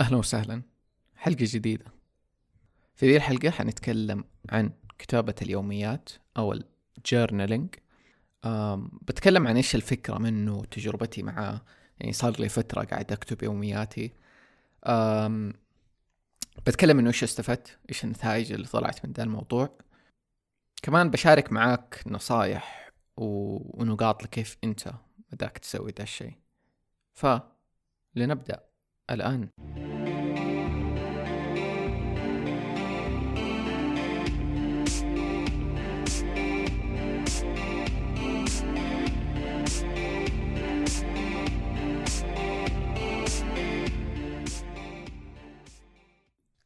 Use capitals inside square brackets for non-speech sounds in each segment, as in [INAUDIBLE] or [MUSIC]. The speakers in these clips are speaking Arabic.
أهلا وسهلا. حلقة جديدة. في ذي الحلقة حنتكلم عن كتابة اليوميات أو الجورنالينج. بتكلم عن إيش الفكرة منه وتجربتي معاه. يعني صار لي فترة قاعد أكتب يومياتي. أم بتكلم إنه إيش استفدت إيش النتائج اللي طلعت من ذا الموضوع. كمان بشارك معاك نصايح و- ونقاط لكيف أنت بدأك تسوي ذا الشيء. فلنبدأ. الآن.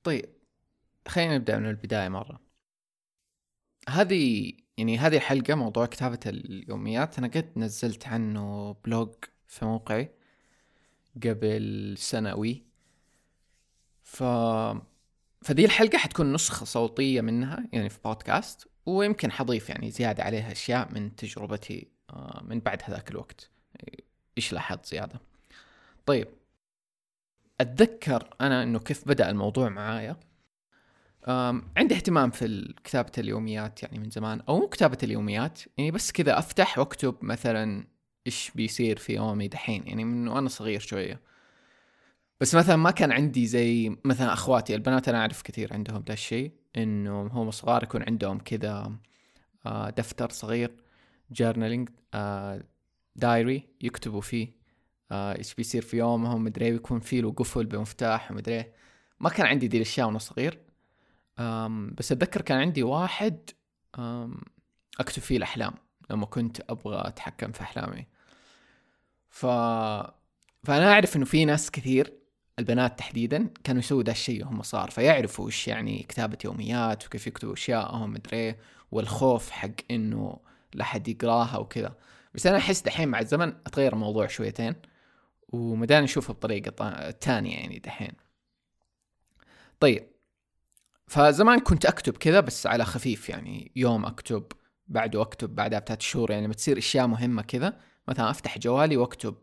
طيب خلينا نبدأ من البداية مرة. هذه يعني هذه الحلقة موضوع كتابة اليوميات. أنا قد نزلت عنه بلوج في موقعي. قبل سنوي. ف فدي الحلقة حتكون نسخة صوتية منها يعني في بودكاست ويمكن حضيف يعني زيادة عليها أشياء من تجربتي آه، من بعد هذاك الوقت. إيش لاحظت زيادة؟ طيب. أتذكر أنا إنه كيف بدأ الموضوع معايا. عندي اهتمام في كتابة اليوميات يعني من زمان أو مو كتابة اليوميات يعني بس كذا أفتح وأكتب مثلا إيش بيصير في يومي دحين؟ يعني من وأنا صغير شوية. بس مثلا ما كان عندي زي مثلا أخواتي البنات أنا أعرف كثير عندهم ذا الشيء إنه هم صغار يكون عندهم كذا آه، دفتر صغير journaling diary يكتبوا فيه آه، إيش بيصير في يومهم مدري إيه، ويكون فيه له قفل بمفتاح ومدري إيه. ما كان عندي دي الأشياء وأنا صغير. بس أتذكر كان عندي واحد أكتب فيه الأحلام. لما كنت أبغى أتحكم في أحلامي. ف فأنا أعرف إنه في ناس كثير البنات تحديدا كانوا يسووا ذا الشيء وهم صغار. فيعرفوا إيش يعني كتابة يوميات وكيف يكتبوا اشياءهم مدري والخوف حق إنه لا حد يقراها وكذا. بس أنا أحس دحين مع الزمن أتغير الموضوع شويتين ومداني أشوفه بطريقة تانية يعني دحين. طيب فزمان كنت أكتب كذا بس على خفيف يعني يوم أكتب بعده اكتب بعدها بثلاث شهور يعني لما تصير أشياء مهمة كذا مثلا أفتح جوالي وأكتب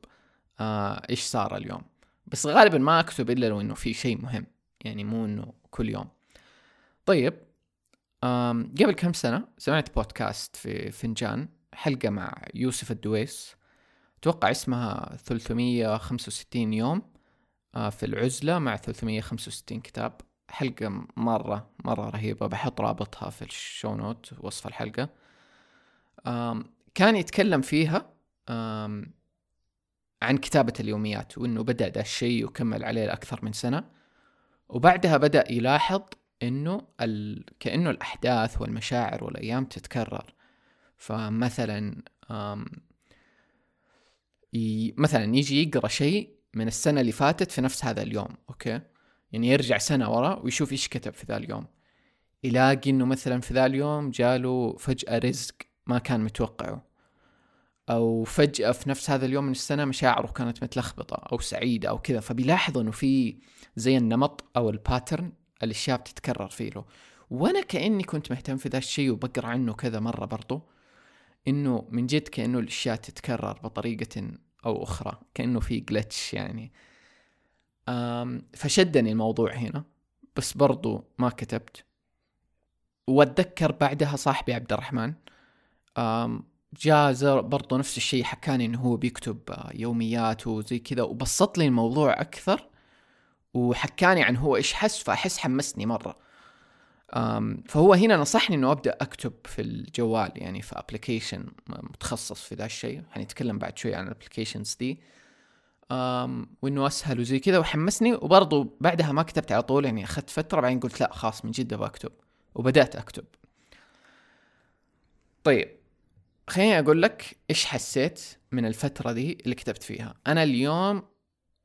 آه إيش صار اليوم. بس غالبا ما أكتب إلا لو إنه في شيء مهم يعني مو إنه كل يوم. طيب قبل كم سنة سمعت بودكاست في فنجان حلقة مع يوسف الدويس. أتوقع اسمها 365 يوم آه، في العزلة مع 365 كتاب. حلقة مرة مرة رهيبة. بحط رابطها في ال show note وصف الحلقة. كان يتكلم فيها عن كتابة اليوميات وإنه بدأ ده الشيء وكمل عليه لأكثر من سنة. وبعدها بدأ يلاحظ إنه ال... كأنه الأحداث والمشاعر والأيام تتكرر. فمثلا ي... مثلا يجي يقرأ شيء من السنة اللي فاتت في نفس هذا اليوم أوكي؟ يعني يرجع سنة ورا ويشوف إيش كتب في ذا اليوم. يلاقي إنه مثلا في ذا اليوم جاله فجأة رزق ما كان متوقعه. أو فجأة في نفس هذا اليوم من السنة مشاعره كانت متلخبطة أو سعيدة أو كذا. فبيلاحظ إنه في زي النمط أو ال pattern الأشياء بتتكرر فيه له. وأنا كأني كنت مهتم في ذا الشيء وبقرأ عنه كذا مرة برضو. إنه من جد كأنه الأشياء تتكرر بطريقة أو أخرى. كأنه في جلتش يعني. فشدني الموضوع هنا. بس برضو ما كتبت. وأتذكر بعدها صاحبي عبد الرحمن. جاء برضو نفس الشيء حكاني إنه هو بيكتب آه، يوميات وزي كذا وبسط لي الموضوع أكثر وحكاني عن هو إيش حس فأحس حمسني مرة. فهو هنا نصحني إنه أبدأ أكتب في الجوال يعني في application متخصص في ذا الشيء. حنتكلم بعد شوي عن ال applications دي. وإنه أسهل وزي كذا وحمسني. وبرضه بعدها ما كتبت على طول يعني أخذت فترة بعدين قلت لا خلاص من جد أبغى أكتب. وبدأت أكتب. طيب. خليني أقول لك إيش حسيت من الفترة دي اللي كتبت فيها. أنا اليوم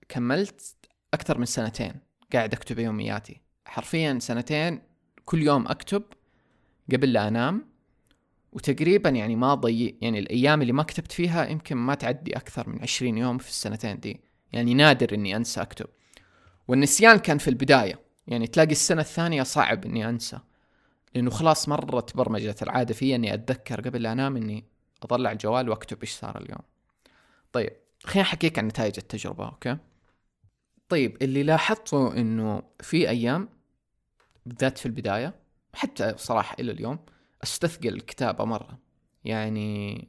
كملت أكثر من سنتين قاعد أكتب يومياتي. حرفيا سنتين كل يوم أكتب قبل لا أنام وتقريبا يعني ما ضيع يعني الأيام اللي ما كتبت فيها يمكن ما تعدي أكثر من عشرين يوم في السنتين دي. يعني نادر إني أنسى أكتب. والنسيان كان في البداية. يعني تلاقي السنة الثانية صعب إني أنسى. لأنه خلاص مرة تبرمجت العادة في إني أتذكر قبل لا أنام إني أطلع الجوال وأكتب إيش صار اليوم. طيب خليني أحكيك عن نتائج التجربة أوكي؟ طيب اللي لاحظته إنه في أيام بالذات في البداية حتى صراحة إلى اليوم أستثقل الكتابة مرة. يعني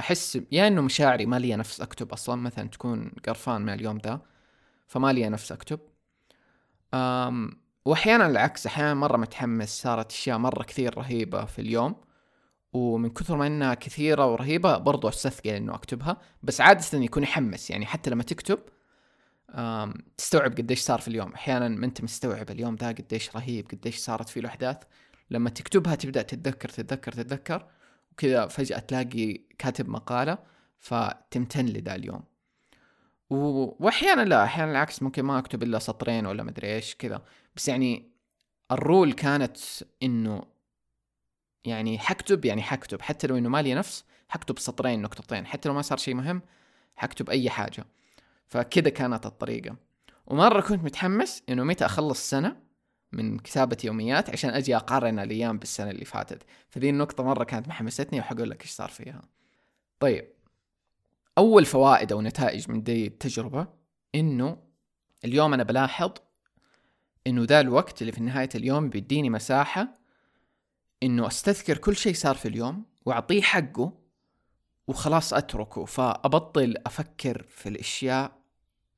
أحس يا إنه مشاعري ما لي نفس أكتب أصلا مثلا تكون قرفان من اليوم ذا فما لي نفس أكتب. أم واحيانا العكس أحيانا مرة متحمس صارت أشياء مرة كثير رهيبة في اليوم. ومن كثر ما إنها كثيرة ورهيبة برضو أستثقل إنه أكتبها. بس عادة يكون يحمس يعني حتى لما تكتب تستوعب قديش صار في اليوم. أحيانا ما أنت مستوعب اليوم ذا قديش رهيب قديش صارت فيه الأحداث. لما تكتبها تبدأ تتذكر تتذكر تتذكر وكذا فجأة تلاقي كاتب مقالة فتمتن لذا اليوم. واحيانا لا أحيانا العكس ممكن ما أكتب إلا سطرين ولا مدري إيش كذا. بس يعني الرول كانت إنه يعني حكتب يعني حكتب. حتى لو إنه مالي نفس حكتب سطرين نقطتين. حتى لو ما صار شيء مهم حكتب أي حاجة. فكذا كانت الطريقة. ومرة كنت متحمس إنه متى أخلص سنة من كتابة يوميات عشان أجي أقارن الأيام بالسنة اللي فاتت. فذي النقطة مرة كانت محمستني وحقول لك إيش صار فيها. طيب. أول فوائد أو نتائج من دي التجربة إنه اليوم أنا بلاحظ إنه ذا الوقت اللي في نهاية اليوم بيديني مساحة إنه أستذكر كل شيء صار في اليوم وأعطيه حقه وخلاص أتركه فأبطل أفكر في الأشياء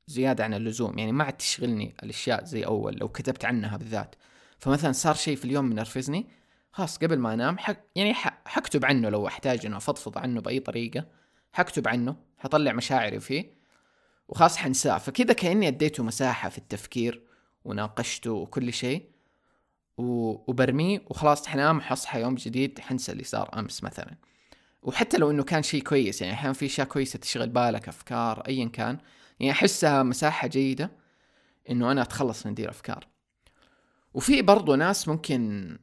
زيادة عن اللزوم. يعني ما عاد تشغلني الأشياء زي أول لو كتبت عنها بالذات. فمثلا صار شيء في اليوم منرفزني خلاص قبل ما أنام حك يعني حكتب عنه لو أحتاج إنه أفضفض عنه بأي طريقة. حكتب عنه حطلع مشاعري فيه وخلاص حنساه. فكذا كأني أديته مساحة في التفكير وناقشته وكل شيء. وبرميه وخلاص حنام حصحى يوم جديد حنسى اللي صار أمس مثلا. وحتى لو إنه كان شيء كويس يعني أحيانا في أشياء كويسة تشغل بالك أفكار ايا كان. يعني أحسها مساحة جيدة إنه أنا أتخلص من دي الافكار وفي برضو ناس ممكن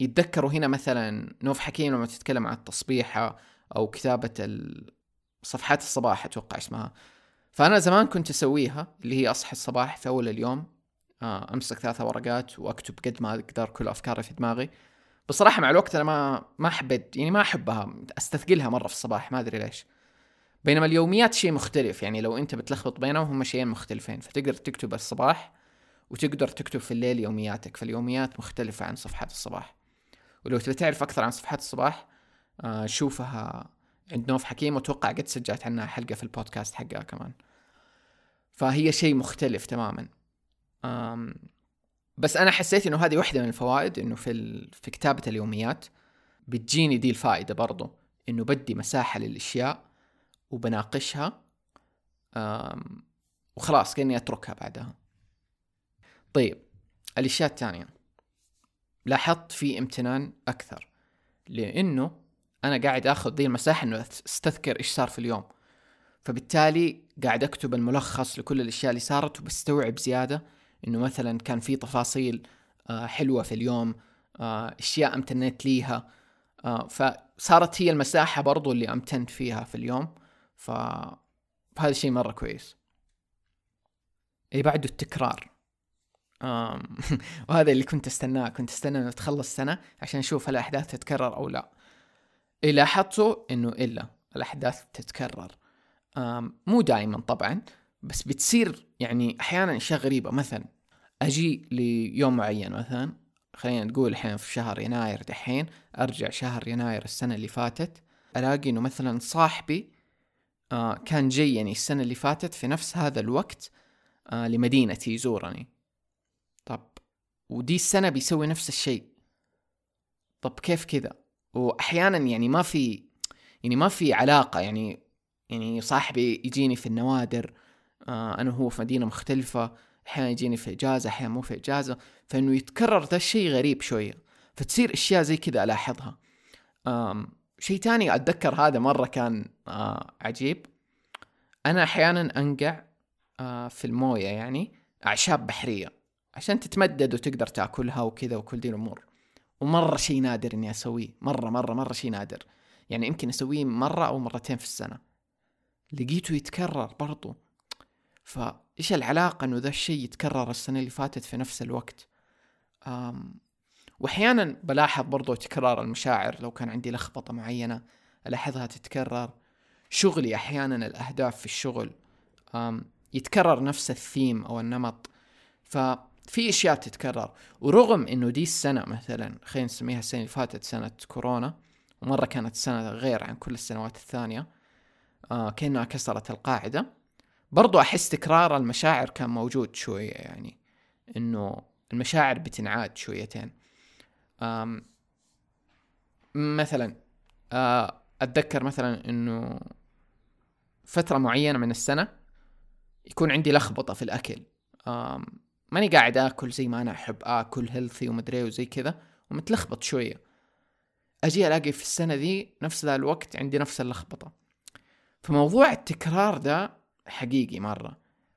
يتذكروا هنا مثلا نوف حكيم لما تتكلم عن التصبيحة أو كتابة صفحات الصباح أتوقع اسمها. فأنا زمان كنت أسويها اللي هي أصحى الصباح في أول اليوم آه، أمسك ثلاثة ورقات وأكتب قد ما أقدر كل أفكاري في دماغي. بصراحة مع الوقت أنا ما ما حبيت يعني ما أحبها أستثقلها مرة في الصباح ما أدري ليش. بينما اليوميات شيء مختلف يعني لو أنت بتلخبط بينهم هم شيئين مختلفين فتقدر تكتب الصباح وتقدر تكتب في الليل يومياتك فاليوميات مختلفة عن صفحات الصباح. ولو تبي تعرف أكثر عن صفحات الصباح آه شوفها عند نوف حكيم وأتوقع قد سجلت عنها حلقة في البودكاست حقها كمان. فهي شيء مختلف تماما. بس أنا حسيت إنه هذه واحدة من الفوائد إنه في ال... في كتابة اليوميات بتجيني دي الفائدة برضو إنه بدي مساحة للأشياء وبناقشها وخلاص كأني أتركها بعدها. طيب الأشياء الثانية. لاحظت في امتنان أكثر لأنه أنا قاعد آخذ ذي المساحة إنه أستذكر إيش صار في اليوم. فبالتالي قاعد أكتب الملخص لكل الأشياء اللي صارت وبستوعب زيادة إنه مثلا كان في تفاصيل آه، حلوة في اليوم آه، أشياء امتنيت ليها آه، فصارت هي المساحة برضو اللي امتنت فيها في اليوم. فهذا شيء مرة كويس. اللي بعده التكرار. [LAUGHS] وهذا اللي كنت أستناه. كنت أستنى إنه تخلص سنة عشان أشوف هل الأحداث تتكرر أو لا. اللي لاحظته إنه إلا الأحداث تتكرر. مو دائما طبعا بس بتصير يعني أحيانا أشياء غريبة مثلا أجي ليوم معين مثلا خلينا نقول الحين في شهر يناير دحين أرجع شهر يناير السنة اللي فاتت ألاقي إنه مثلا صاحبي آه كان جاي يعني السنة اللي فاتت في نفس هذا الوقت آه لمدينتي يزورني. طب ودي السنة بيسوي نفس الشيء. طب كيف كذا؟ وأحيانا يعني ما في يعني ما في علاقة يعني يعني صاحبي يجيني في النوادر أنا وهو في مدينة مختلفة أحيانا يجيني في إجازة أحيانا مو في إجازة. فإنه يتكرر ذا الشيء غريب شوية. فتصير أشياء زي كذا ألاحظها. شيء تاني أتذكر هذا مرة كان آه عجيب. أنا أحيانا أنقع آه في الموية يعني أعشاب بحرية عشان تتمدد وتقدر تأكلها وكذا وكل دي الأمور. ومرة شيء نادر إني أسويه. مرة مرة مرة شيء نادر. يعني يمكن أسويه مرة أو مرتين في السنة. لقيته يتكرر برضو. فايش العلاقة إنه ذا الشيء يتكرر السنة اللي فاتت في نفس الوقت؟ أم واحيانا بلاحظ برضو تكرار المشاعر لو كان عندي لخبطة معينة ألاحظها تتكرر. شغلي أحيانا الأهداف في الشغل أم يتكرر نفس الثيم أو النمط. ففي أشياء تتكرر. ورغم إنه دي السنة مثلا خلينا نسميها السنة اللي فاتت سنة كورونا ومرة كانت سنة غير عن كل السنوات الثانية آه كأنها كسرت القاعدة. برضو أحس تكرار المشاعر كان موجود شوية يعني إنه المشاعر بتنعاد شويتين. مثلا آه أتذكر مثلا إنه فترة معينة من السنة يكون عندي لخبطة في الأكل. آم ماني قاعد آكل زي ما أنا أحب آكل healthy ومدري وزي كذا ومتلخبط شوية. أجي ألاقي في السنة ذي نفس ذا الوقت عندي نفس اللخبطة. فموضوع التكرار ده حقيقي مرة.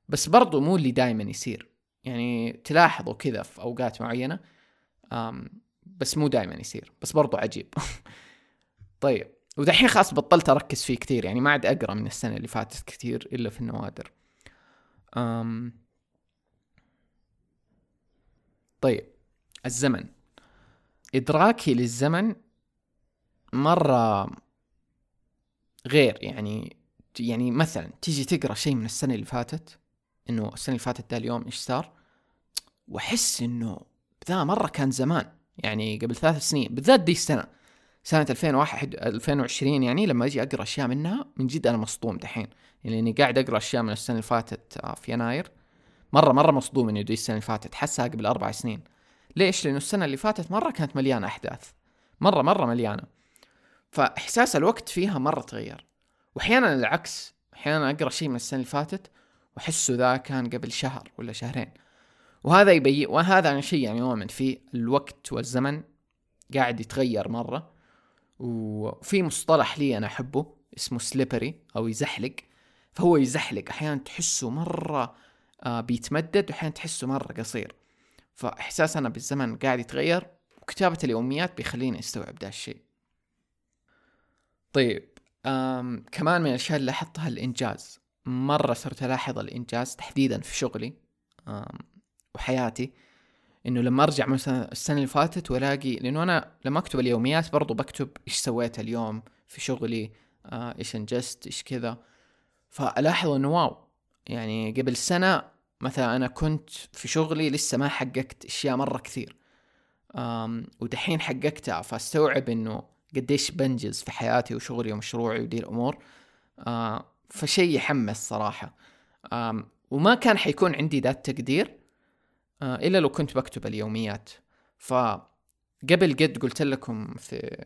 بس برضو مو اللي دائما يصير. يعني تلاحظوا كذا في أوقات معينة بس مو دائما يصير. بس برضو عجيب. [LAUGHS] طيب ودحين خلاص بطلت أركز فيه كثير. يعني ما عاد أقرأ من السنة اللي فاتت كثير إلا في النوادر. أم طيب الزمن. ادراكي للزمن مرة غير. يعني يعني مثلا تيجي تقرأ شيء من السنة اللي فاتت إنه السنة اللي فاتت ده اليوم إيش صار؟ وأحس إنه ذا مرة كان زمان يعني قبل ثلاث سنين بالذات دي السنة سنة 2001 2020 يعني لما أجي أقرأ أشياء منها من جد أنا مصدوم دحين. يعني إني قاعد أقرأ أشياء من السنة اللي فاتت آه، في يناير مرة مرة مصدوم انه دي السنة اللي فاتت حسها قبل أربع سنين. ليش؟ لأنه السنة اللي فاتت مرة كانت مليانة أحداث مرة مرة مليانة. فإحساس الوقت فيها مرة تغير. وأحيانا العكس أحيانا أقرأ شيء من السنة اللي فاتت وأحسه ذا كان قبل شهر ولا شهرين. وهذا يبين وهذا أنا شيء يعني اؤمن فيه الوقت والزمن قاعد يتغير مرة. وفي مصطلح لي أنا أحبه اسمه سليبري أو يزحلق. فهو يزحلق أحيانا تحسه مرة آه بيتمدد وأحيانا تحسه مرة قصير. فإحساس أنا بالزمن قاعد يتغير وكتابة اليوميات بيخليني أستوعب ده الشيء. طيب كمان من الأشياء اللي لاحظتها الإنجاز. مرة صرت ألاحظ الإنجاز تحديدا في شغلي وحياتي إنه لما أرجع مثلا السنة اللي فاتت وألاقي لأنه أنا لما أكتب اليوميات برضو بكتب إيش سويت اليوم في شغلي آه إيش أنجزت إيش كذا. فألاحظ إنه واو يعني قبل سنة مثلا أنا كنت في شغلي لسه ما حققت أشياء مرة كثير آم ودحين حققتها فأستوعب إنه قديش بنجز في حياتي وشغلي ومشروعي ودي الأمور. آه فشيء يحمس صراحة. آم وما كان حيكون عندي ذا التقدير آه إلا لو كنت بكتب اليوميات. فقبل قد قلت لكم في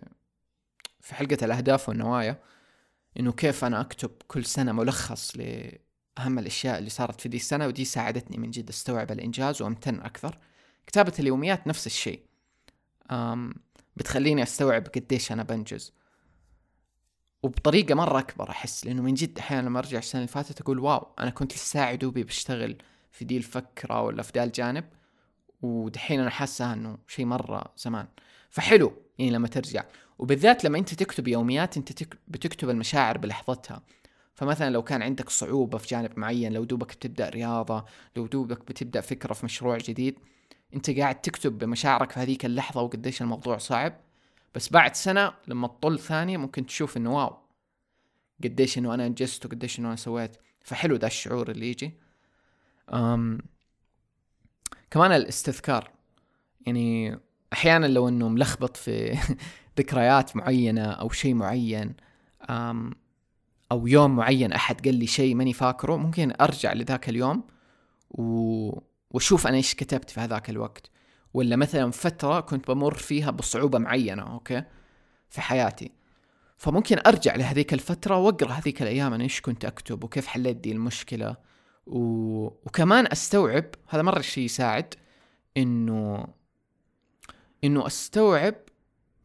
في حلقة الأهداف والنوايا إنه كيف أنا أكتب كل سنة ملخص لأهم الأشياء اللي صارت في دي السنة ودي ساعدتني من جد أستوعب الإنجاز وأمتن أكثر. كتابة اليوميات نفس الشيء. بتخليني أستوعب قديش أنا بنجز. وبطريقة مرة أكبر أحس لأنه من جد أحيانا لما أرجع السنة اللي فاتت أقول واو أنا كنت لسه دوبي بشتغل في دي الفكرة ولا في ذا الجانب ودحين أنا حاسة إنه شيء مرة زمان. فحلو يعني لما ترجع. وبالذات لما أنت تكتب يوميات أنت تك... بتكتب المشاعر بلحظتها. فمثلا لو كان عندك صعوبة في جانب معين لو دوبك بتبدأ رياضة لو دوبك بتبدأ فكرة في مشروع جديد انت قاعد تكتب بمشاعرك في هذيك اللحظة وقديش الموضوع صعب بس بعد سنة لما تطل ثانية ممكن تشوف إنه wow قديش إنه أنا أنجزت وقديش إنه أنا سويت. فحلو ذا الشعور اللي يجي. أم كمان الاستذكار. يعني أحيانا لو إنه ملخبط في [LAUGHS] ذكريات معينة أو شيء معين أم أو يوم معين أحد قال لي شيء ماني فاكره ممكن أرجع لذاك اليوم و... وأشوف أنا إيش كتبت في هذاك الوقت. ولا مثلا فترة كنت بمر فيها بصعوبة معينة أوكي في حياتي. فممكن أرجع لهذيك الفترة وأقرأ هذيك الأيام أنا إيش كنت أكتب وكيف حليت دي المشكلة. و... وكمان أستوعب هذا مرة شيء يساعد إنه إنه أستوعب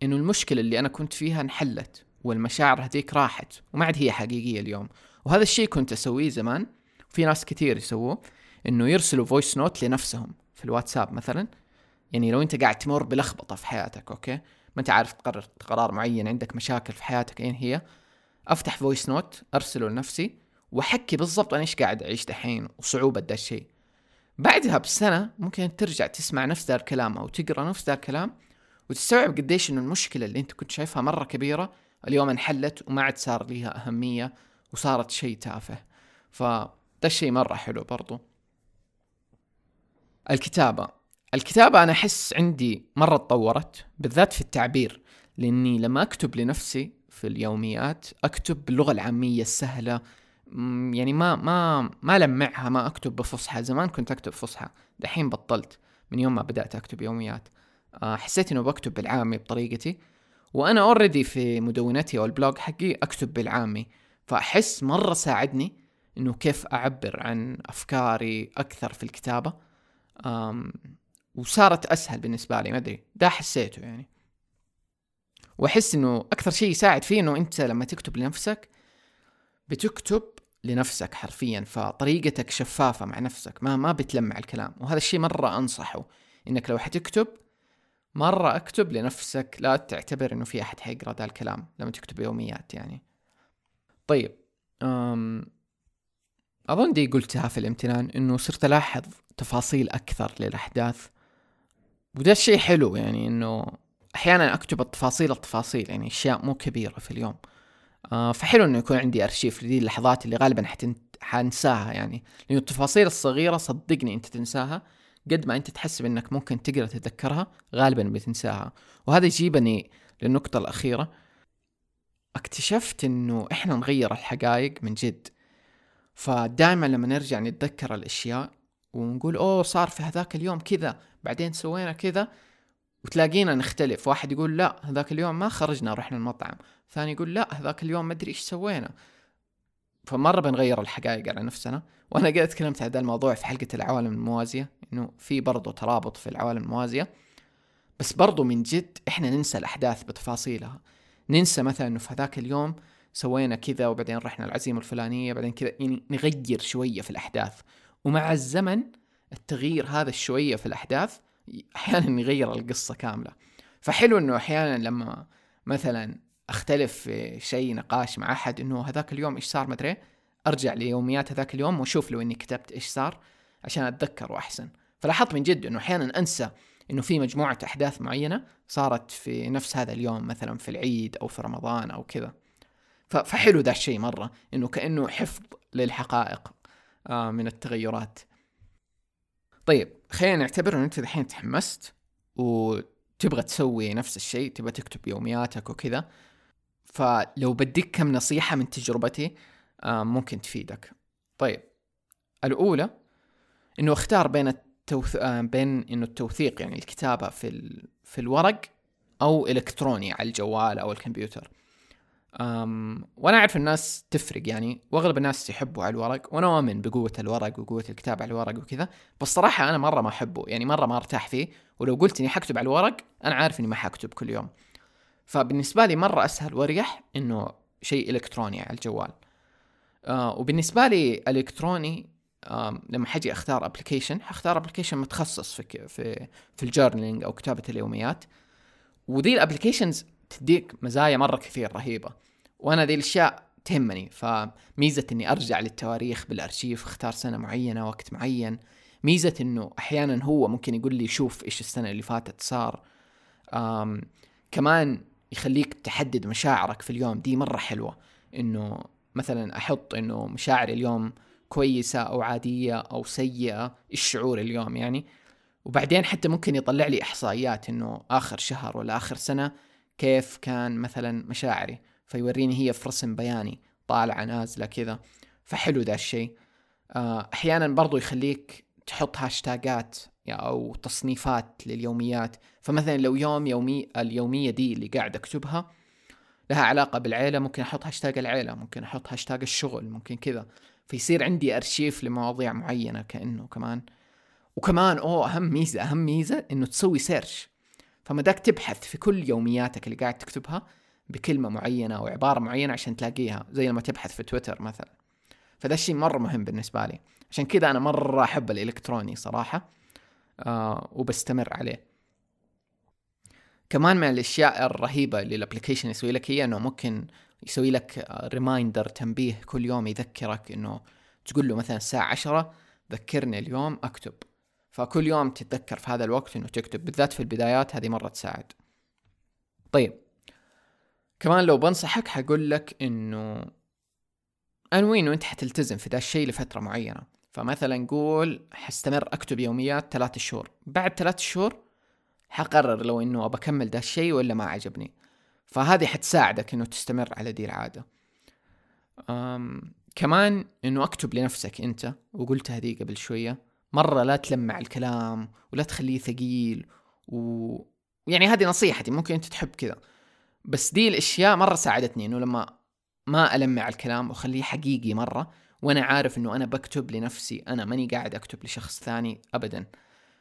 إنه المشكلة اللي أنا كنت فيها انحلت والمشاعر هذيك راحت وما عاد هي حقيقية اليوم. وهذا الشيء كنت أسويه زمان في ناس كثير يسووه. إنه يرسلوا voice note لنفسهم في الواتساب مثلا. يعني لو أنت قاعد تمر بلخبطة في حياتك أوكي؟ ما أنت عارف تقرر قرار معين عندك مشاكل في حياتك أين هي؟ أفتح voice note أرسله لنفسي وأحكي بالضبط أنا إيش قاعد أعيش دحين وصعوبة ده الشيء. بعدها بسنة ممكن ترجع تسمع نفس ذا الكلام أو تقرأ نفس ذا الكلام وتستوعب قديش إنه المشكلة اللي أنت كنت شايفها مرة كبيرة اليوم انحلت وما عاد صار لها أهمية وصارت شيء تافه. فذا الشيء مرة حلو برضو. الكتابة. الكتابة أنا أحس عندي مرة تطورت بالذات في التعبير لأني لما أكتب لنفسي في اليوميات أكتب باللغة العامية السهلة يعني ما ما ما لمعها ما أكتب بفصحى. زمان كنت أكتب فصحى دحين بطلت من يوم ما بدأت أكتب يوميات. آه، حسيت إنه بكتب بالعامي بطريقتي وأنا أوريدي في مدونتي أو البلوج حقي أكتب بالعامي. فأحس مرة ساعدني إنه كيف أعبر عن أفكاري أكثر في الكتابة. وصارت أسهل بالنسبة لي ما أدري ده حسيته يعني. وأحس إنه أكثر شيء يساعد فيه إنه أنت لما تكتب لنفسك بتكتب لنفسك حرفيا فطريقتك شفافة مع نفسك ما ما بتلمع الكلام. وهذا الشيء مرة أنصحه إنك لو حتكتب مرة أكتب لنفسك لا تعتبر إنه في أحد حيقرأ ذا الكلام لما تكتب يوميات يعني. طيب أظن دي قلتها في الامتنان إنه صرت ألاحظ تفاصيل أكثر للأحداث. وده الشيء حلو يعني إنه أحيانا أكتب التفاصيل التفاصيل يعني أشياء مو كبيرة في اليوم. آه فحلو إنه يكون عندي أرشيف لدي اللحظات اللي غالبا حنساها يعني. لأنه التفاصيل الصغيرة صدقني أنت تنساها. قد ما أنت تحسب انك ممكن تقدر تتذكرها غالبا بتنساها. وهذا يجيبني للنقطة الأخيرة. اكتشفت إنه إحنا نغير الحقائق من جد. فدائما لما نرجع نتذكر الأشياء ونقول أوه صار في هذاك اليوم كذا بعدين سوينا كذا. وتلاقينا نختلف. واحد يقول لا هذاك اليوم ما خرجنا رحنا المطعم. ثاني يقول لا هذاك اليوم ما أدري إيش سوينا. فمرة بنغير الحقائق على نفسنا. وأنا قد تكلمت عن هذا الموضوع في حلقة العوالم الموازية إنه في برضه ترابط في العوالم الموازية. بس برضه من جد إحنا ننسى الأحداث بتفاصيلها. ننسى مثلا إنه في هذاك اليوم سوينا كذا وبعدين رحنا العزيمة الفلانية بعدين كذا يعني نغير شوية في الأحداث. ومع الزمن التغيير هذا الشوية في الأحداث أحيانا يغير القصة كاملة. فحلو إنه أحيانا لما مثلا أختلف في شيء نقاش مع أحد إنه هذاك اليوم إيش صار؟ مدري أرجع ليوميات هذاك اليوم وأشوف لو إني كتبت إيش صار عشان أتذكر أحسن فلاحظت من جد إنه أحيانا أنسى إنه في مجموعة أحداث معينة صارت في نفس هذا اليوم مثلا في العيد أو في رمضان أو كذا. فحلو ذا الشيء مرة إنه كأنه حفظ للحقائق آه من التغيرات. طيب خلينا نعتبر إنه أنت الحين تحمست وتبغى تسوي نفس الشيء تبغى تكتب يومياتك وكذا فلو بديك كم نصيحة من تجربتي آه ممكن تفيدك. طيب الأولى إنه اختار بين التوث... آه بين إنه التوثيق يعني الكتابة في ال... في الورق أو إلكتروني على الجوال أو الكمبيوتر. أم وأنا أعرف الناس تفرق يعني وأغلب الناس يحبوا على الورق وأنا اؤمن بقوة الورق وقوة الكتابه على الورق وكذا بس صراحة أنا مرة ما أحبه يعني مرة ما أرتاح فيه ولو قلت إني حكتب على الورق أنا عارف إني ما حكتب كل يوم. فبالنسبة لي مرة أسهل وأريح إنه شيء إلكتروني على الجوال. آه وبالنسبة لي إلكتروني آه لما حجي أختار application حختار application متخصص في في في ال journaling أو كتابة اليوميات. وذي ال applications تديك مزايا مرة كثير رهيبة. وأنا ذي الأشياء تهمني فميزة إني أرجع للتواريخ بالأرشيف أختار سنة معينة وقت معين. ميزة إنه أحيانا هو ممكن يقول لي شوف إيش السنة اللي فاتت صار. آم كمان يخليك تحدد مشاعرك في اليوم. دي مرة حلوة. إنه مثلا أحط إنه مشاعري اليوم كويسة أو عادية أو سيئة. إيش شعوري اليوم يعني؟ وبعدين حتى ممكن يطلع لي إحصائيات إنه آخر شهر ولا آخر سنة كيف كان مثلا مشاعري فيوريني هي في رسم بياني طالعة نازلة كذا. فحلو ذا الشيء. آه، أحيانا برضو يخليك تحط هاشتاجات أو تصنيفات لليوميات. فمثلا لو يوم يومي اليومية دي اللي قاعد أكتبها لها علاقة بالعيلة ممكن أحط هاشتاج العيلة ممكن أحط هاشتاج الشغل ممكن كذا. فيصير عندي أرشيف لمواضيع معينة كأنه كمان. وكمان أوه أهم ميزة أهم ميزة إنه تسوي search فمداك تبحث في كل يومياتك اللي قاعد تكتبها بكلمة معينة أو عبارة معينة عشان تلاقيها زي لما تبحث في تويتر مثلا. فده الشيء مرة مهم بالنسبة لي. عشان كذا أنا مرة أحب الإلكتروني صراحة آه وبستمر عليه. كمان من الأشياء الرهيبة اللي ال application يسوي لك هي أنه ممكن يسوي لك reminder تنبيه كل يوم يذكرك أنه تقول له مثلا الساعة عشرة ذكرني اليوم أكتب. فكل يوم تتذكر في هذا الوقت إنه تكتب بالذات في البدايات هذه مرة تساعد. طيب. كمان لو بنصحك حقول لك إنه انوي انه انت حتلتزم في ذا الشيء لفترة معينة؟ فمثلا قول حستمر أكتب يوميات ثلاث شهور. بعد ثلاث شهور حقرر لو إنه بكمل ذا الشيء ولا ما عجبني. فهذه حتساعدك إنه تستمر على دي العادة. أم كمان إنه أكتب لنفسك أنت وقلت هذه قبل شوية مرة لا تلمع الكلام ولا تخليه ثقيل و يعني هذه نصيحتي ممكن أنت تحب كذا. بس دي الأشياء مرة ساعدتني إنه لما ما ألمع الكلام وأخليه حقيقي مرة وأنا عارف إنه أنا بكتب لنفسي أنا ماني قاعد أكتب لشخص ثاني ابدا.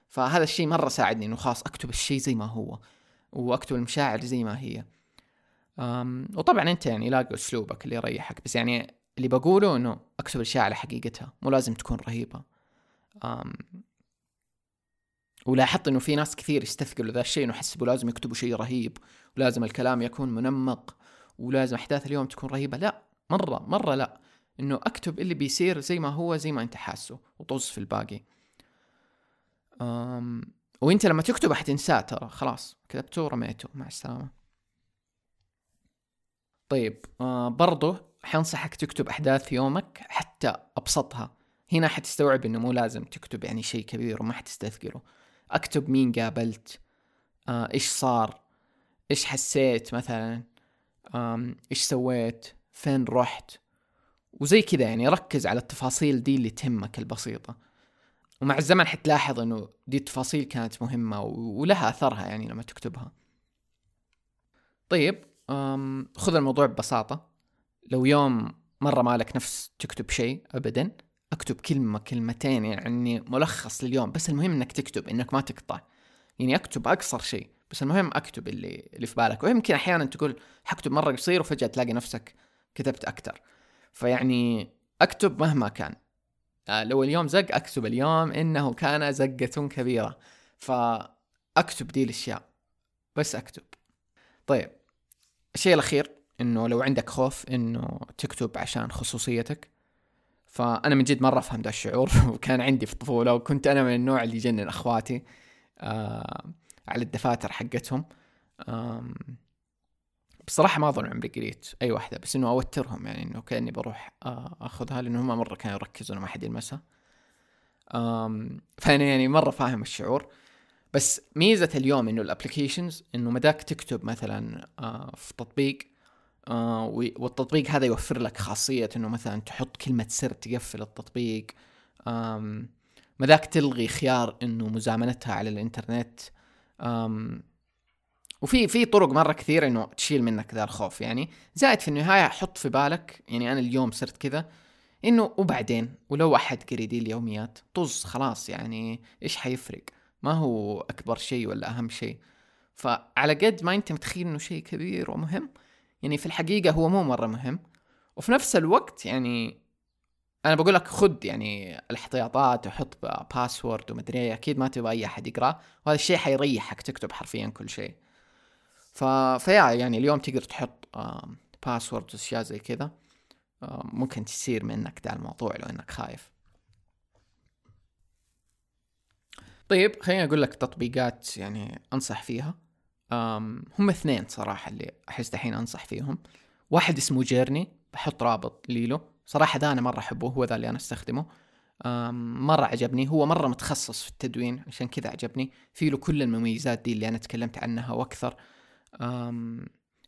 فهذا الشيء مرة ساعدني إنه خلاص أكتب الشيء زي ما هو وأكتب المشاعر زي ما هي. أم وطبعا أنت يعني لاقي أسلوبك اللي يريحك بس يعني اللي بقوله إنه أكتب الأشياء على حقيقتها مو لازم تكون رهيبة. أم ولاحظت إنه في ناس كثير يستثقلوا ذا الشيء إنه يحسبوا لازم يكتبوا شيء رهيب ولازم الكلام يكون منمق ولازم أحداث اليوم تكون رهيبة. لا مرة مرة لا. إنه أكتب اللي بيصير زي ما هو زي ما أنت حاسه وطز في الباقي. أم وأنت لما تكتبه حتنساه ترى. خلاص كتبته ورميته. مع السلامة. طيب آه برضو حنصحك تكتب أحداث يومك حتى أبسطها. هنا حتستوعب إنه مو لازم تكتب يعني شيء كبير وما حتستثقله أكتب مين قابلت آه إيش صار إيش حسيت مثلا إيش سويت فين رحت؟ وزي كذا يعني ركز على التفاصيل دي اللي تهمك البسيطة. ومع الزمن حتلاحظ إنه دي التفاصيل كانت مهمة ولها أثرها يعني لما تكتبها. طيب خذ الموضوع ببساطة. لو يوم مرة مالك نفس تكتب شيء ابدا أكتب كلمة كلمتين يعني ملخص لليوم بس المهم إنك تكتب إنك ما تقطع. يعني أكتب أقصر شيء بس المهم أكتب اللي اللي في بالك. ويمكن أحيانا تقول حكتب مرة قصير وفجأة تلاقي نفسك كتبت أكثر فيعني أكتب مهما كان. آه لو اليوم زق أكتب اليوم إنه كان زقة كبيرة. فأكتب دي الأشياء بس أكتب. طيب الشيء الأخير إنه لو عندك خوف إنه تكتب عشان خصوصيتك فأنا من جد مرة فهمت الشعور [LAUGHS] وكان عندي في الطفولة وكنت أنا من النوع اللي يجنن أخواتي آه على الدفاتر حقتهم. بصراحة ما أظن عمري قريت أي واحدة بس إنه أوترهم يعني إنه كأني بروح آه، أخذها لأنه هم مرة كانوا يركزون ما حد يلمسها فأنا يعني مرة فاهم الشعور. بس ميزة اليوم إنه ال applications إنه مداك تكتب مثلا آه، في تطبيق آه، والتطبيق هذا يوفر لك خاصية إنه مثلا تحط كلمة سر تقفل التطبيق. مداك تلغي خيار إنه مزامنتها على الإنترنت. وفي في طرق مرة كثير إنه تشيل منك ذا الخوف. يعني زائد في النهاية حط في بالك يعني أنا اليوم صرت كذا إنه وبعدين ولو أحد قري دي اليوميات طز خلاص يعني إيش حيفرق؟ ما هو أكبر شيء ولا أهم شيء. فعلى قد ما أنت متخيل إنه شيء كبير ومهم يعني في الحقيقة هو مو مرة مهم. وفي نفس الوقت يعني أنا بقول لك خذ يعني الاحتياطات وحط باسورد ومدري إيه أكيد ما تبغى أي أحد يقرأ. وهذا الشيء حيريحك تكتب حرفيا كل شيء. ف... فيا يعني اليوم تقدر تحط password وأشياء زي كذا. ممكن تشيل منك ذا الموضوع لو إنك خايف. طيب خليني أقول لك تطبيقات يعني أنصح فيها. هم اثنين صراحة اللي أحس دحين أنصح فيهم. واحد اسمه Journey بحط رابط له. صراحة ذا أنا مرة أحبه هو ذا اللي أنا أستخدمه. مرة عجبني. هو مرة متخصص في التدوين عشان كذا عجبني. في له كل المميزات دي اللي أنا تكلمت عنها وأكثر.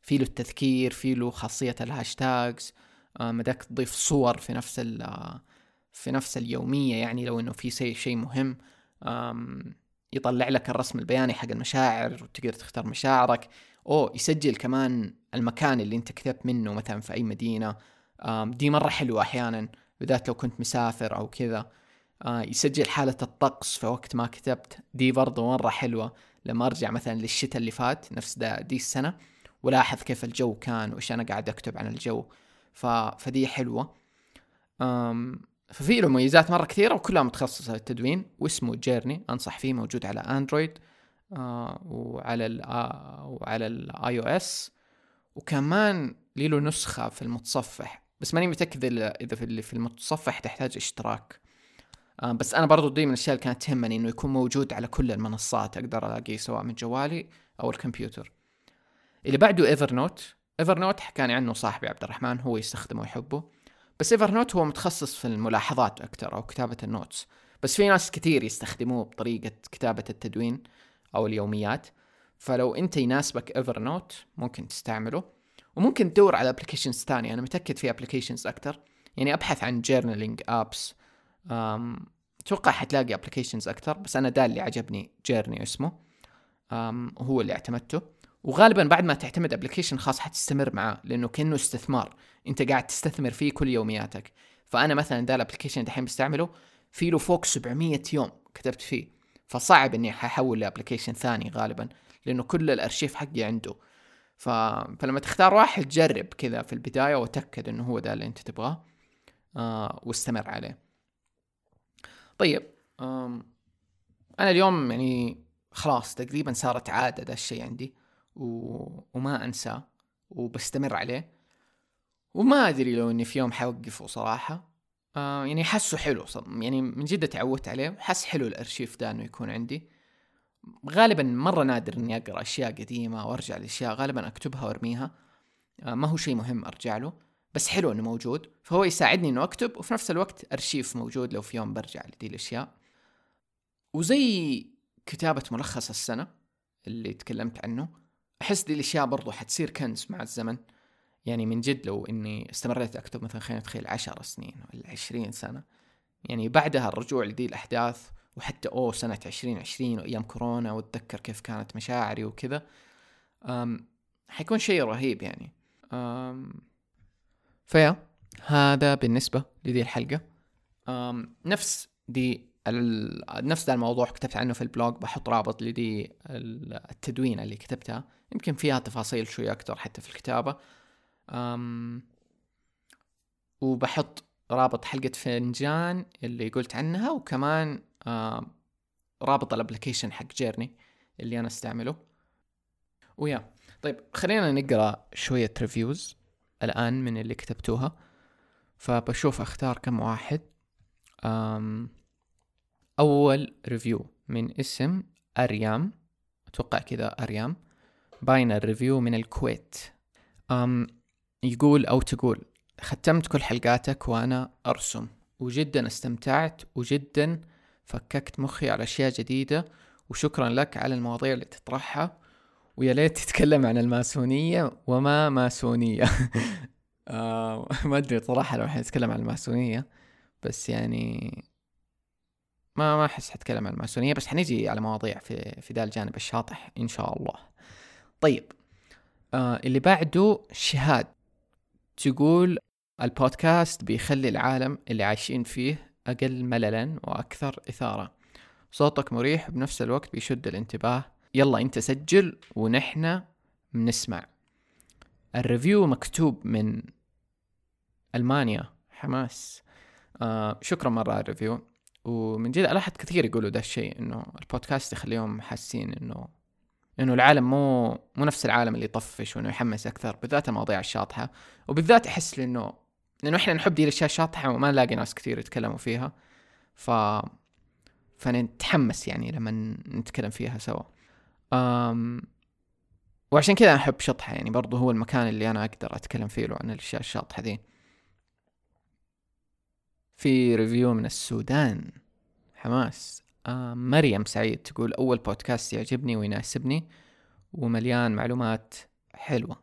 في له التذكير في له خاصية الهاشتاجز. مداك تضيف صور في نفس في نفس اليومية يعني لو إنه في شيء مهم. يطلع لك الرسم البياني حق المشاعر وتقدر تختار مشاعرك أو يسجل كمان المكان اللي أنت كتبت منه مثلا في أي مدينة. دي مرة حلوة أحيانا بالذات لو كنت مسافر أو كذا. آه، يسجل حالة الطقس في وقت ما كتبت. دي برضو مرة حلوة. لما أرجع مثلا للشتاء اللي فات نفس دا دي السنة ولاحظ كيف الجو كان وإيش أنا قاعد أكتب عن الجو. ف... فدي حلوة. ففي له مميزات مرة كثيرة وكلها متخصصة للتدوين واسمه Journey أنصح فيه موجود على Android آه وعلى ال آه وعلى ال iOS وكمان له نسخة في المتصفح بس ماني متأكد إذا في في المتصفح تحتاج اشتراك. آه بس أنا برضو دي من الأشياء اللي كانت تهمني إنه يكون موجود على كل المنصات أقدر ألاقيه سواء من جوالي أو الكمبيوتر. اللي بعده Evernote Evernote حكاني عنه صاحبي عبد الرحمن هو يستخدمه ويحبه. بس Evernote هو متخصص في الملاحظات أكثر أو كتابة ال notes. بس في ناس كثير يستخدموه بطريقة كتابة التدوين أو اليوميات. فلو أنت يناسبك Evernote ممكن تستعمله. وممكن تدور على applications ثانية أنا متأكد في applications أكثر يعني أبحث عن journaling apps أتوقع حتلاقي applications أكثر بس أنا ده اللي عجبني. Journey اسمه. هو اللي اعتمدته. وغالبا بعد ما تعتمد application خاص حتستمر معاه لأنه كأنه استثمار. أنت قاعد تستثمر فيه كل يومياتك. فأنا مثلا ده ال application دحين بستعمله في له فوق 700 يوم كتبت فيه. فصعب إني ححول ل application ثاني غالبا لأنه كل الأرشيف حقي عنده. ف... فلما تختار واحد جرب كذا في البداية وتأكد إنه هو ده اللي أنت تبغاه آه واستمر عليه. طيب آم... أنا اليوم يعني خلاص تقريبا صارت عادة ده الشيء عندي. و... وما انساه وبستمر عليه. وما أدري لو إني في يوم حوقفه صراحة. آه يعني حسه حلو يعني من جد تعودت عليه. حس حلو الأرشيف ده إنه يكون عندي. غالبا مرة نادر إني أقرأ أشياء قديمة وارجع لأشياء غالبا أكتبها وأرميها. آه ما هو شيء مهم أرجع له. بس حلو إنه موجود. فهو يساعدني إنه أكتب وفي نفس الوقت أرشيف موجود لو في يوم برجع لدي الأشياء. وزي كتابة ملخص السنة اللي تكلمت عنه. أحس دي الأشياء برضو حتصير كنز مع الزمن. يعني من جد لو إني استمريت اكتب مثلا خلينا نتخيل عشر سنين ولا عشرين سنة. يعني بعدها الرجوع لدي الأحداث وحتى أوه سنة عشرين عشرين وأيام كورونا وأتذكر كيف كانت مشاعري وكذا. حيكون شيء رهيب يعني. أم فيا هذا بالنسبة لدي الحلقة. أم نفس دي نفس ذا الموضوع كتبت عنه في البلوج بحط رابط لدي التدوين اللي كتبتها. يمكن فيها تفاصيل شوي أكتر حتى في الكتابة. أم وبحط رابط حلقة فنجان اللي قلت عنها وكمان رابط ال application حق Journey اللي أنا أستعمله. و yeah. طيب خلينا نقرأ شوية reviews الآن من اللي كتبتوها. فبشوف أختار كم واحد. أم أول review من اسم أريام. أتوقع كذا أريام. باين ال review من الكويت. أم يقول أو تقول ختمت كل حلقاتك وأنا أرسم. وجدا استمتعت وجدا فككت مخي على أشياء جديدة. وشكرا لك على المواضيع اللي تطرحها. ويا ليت تتكلم عن الماسونية وما ماسونية. [LAUGHS] آه ما أدري صراحة لو حنتكلم عن الماسونية. بس يعني ما ما أحس حتكلم عن الماسونية بس حنيجي على مواضيع في في ذا الجانب الشاطح إن شاء الله. طيب آه اللي بعده شهاد تقول البودكاست بيخلي العالم اللي عايشين فيه أقل مللا وأكثر إثارة. صوتك مريح بنفس الوقت بيشد الانتباه. يلا أنت سجل ونحن بنسمع. ال review مكتوب من ألمانيا. حماس. آه شكرا مرة على الريفيو. ومن جد ألاحظ كثير يقولوا ده الشيء إنه البودكاست يخليهم حاسين إنه إنه العالم مو مو نفس العالم اللي يطفش وإنه يحمس أكثر بالذات المواضيع الشاطحة. وبالذات أحس لأنه لإنه إحنا نحب دي الأشياء الشاطحة وما نلاقي ناس كثير يتكلموا فيها. ف فنتحمس يعني لما نتكلم فيها سوا. أم... وعشان كذا أحب شطحة يعني برضو هو المكان اللي أنا أقدر أتكلم فيه عن الأشياء الشاطحة ذي. في review من السودان. حماس. آه مريم سعيد تقول أول بودكاست يعجبني ويناسبني ومليان معلومات حلوة.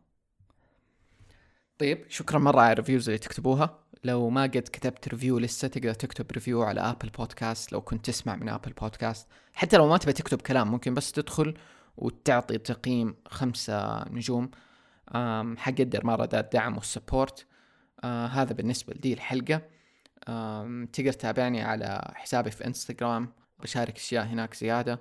طيب شكرا مرة على ال reviews اللي تكتبوها. لو ما قد كتبت review لسه تقدر تكتب review على Apple Podcast لو كنت تسمع من Apple Podcast حتى لو ما تبي تكتب كلام ممكن بس تدخل وتعطي تقييم خمسة نجوم. حقدر مرة ده الدعم والسبورت آه هذا بالنسبة لدي الحلقة. تقدر تتابعني على حسابي في إنستغرام بشارك أشياء هناك زيادة.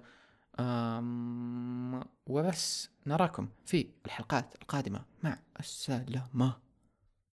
وبس نراكم في الحلقات القادمة. مع السلامة.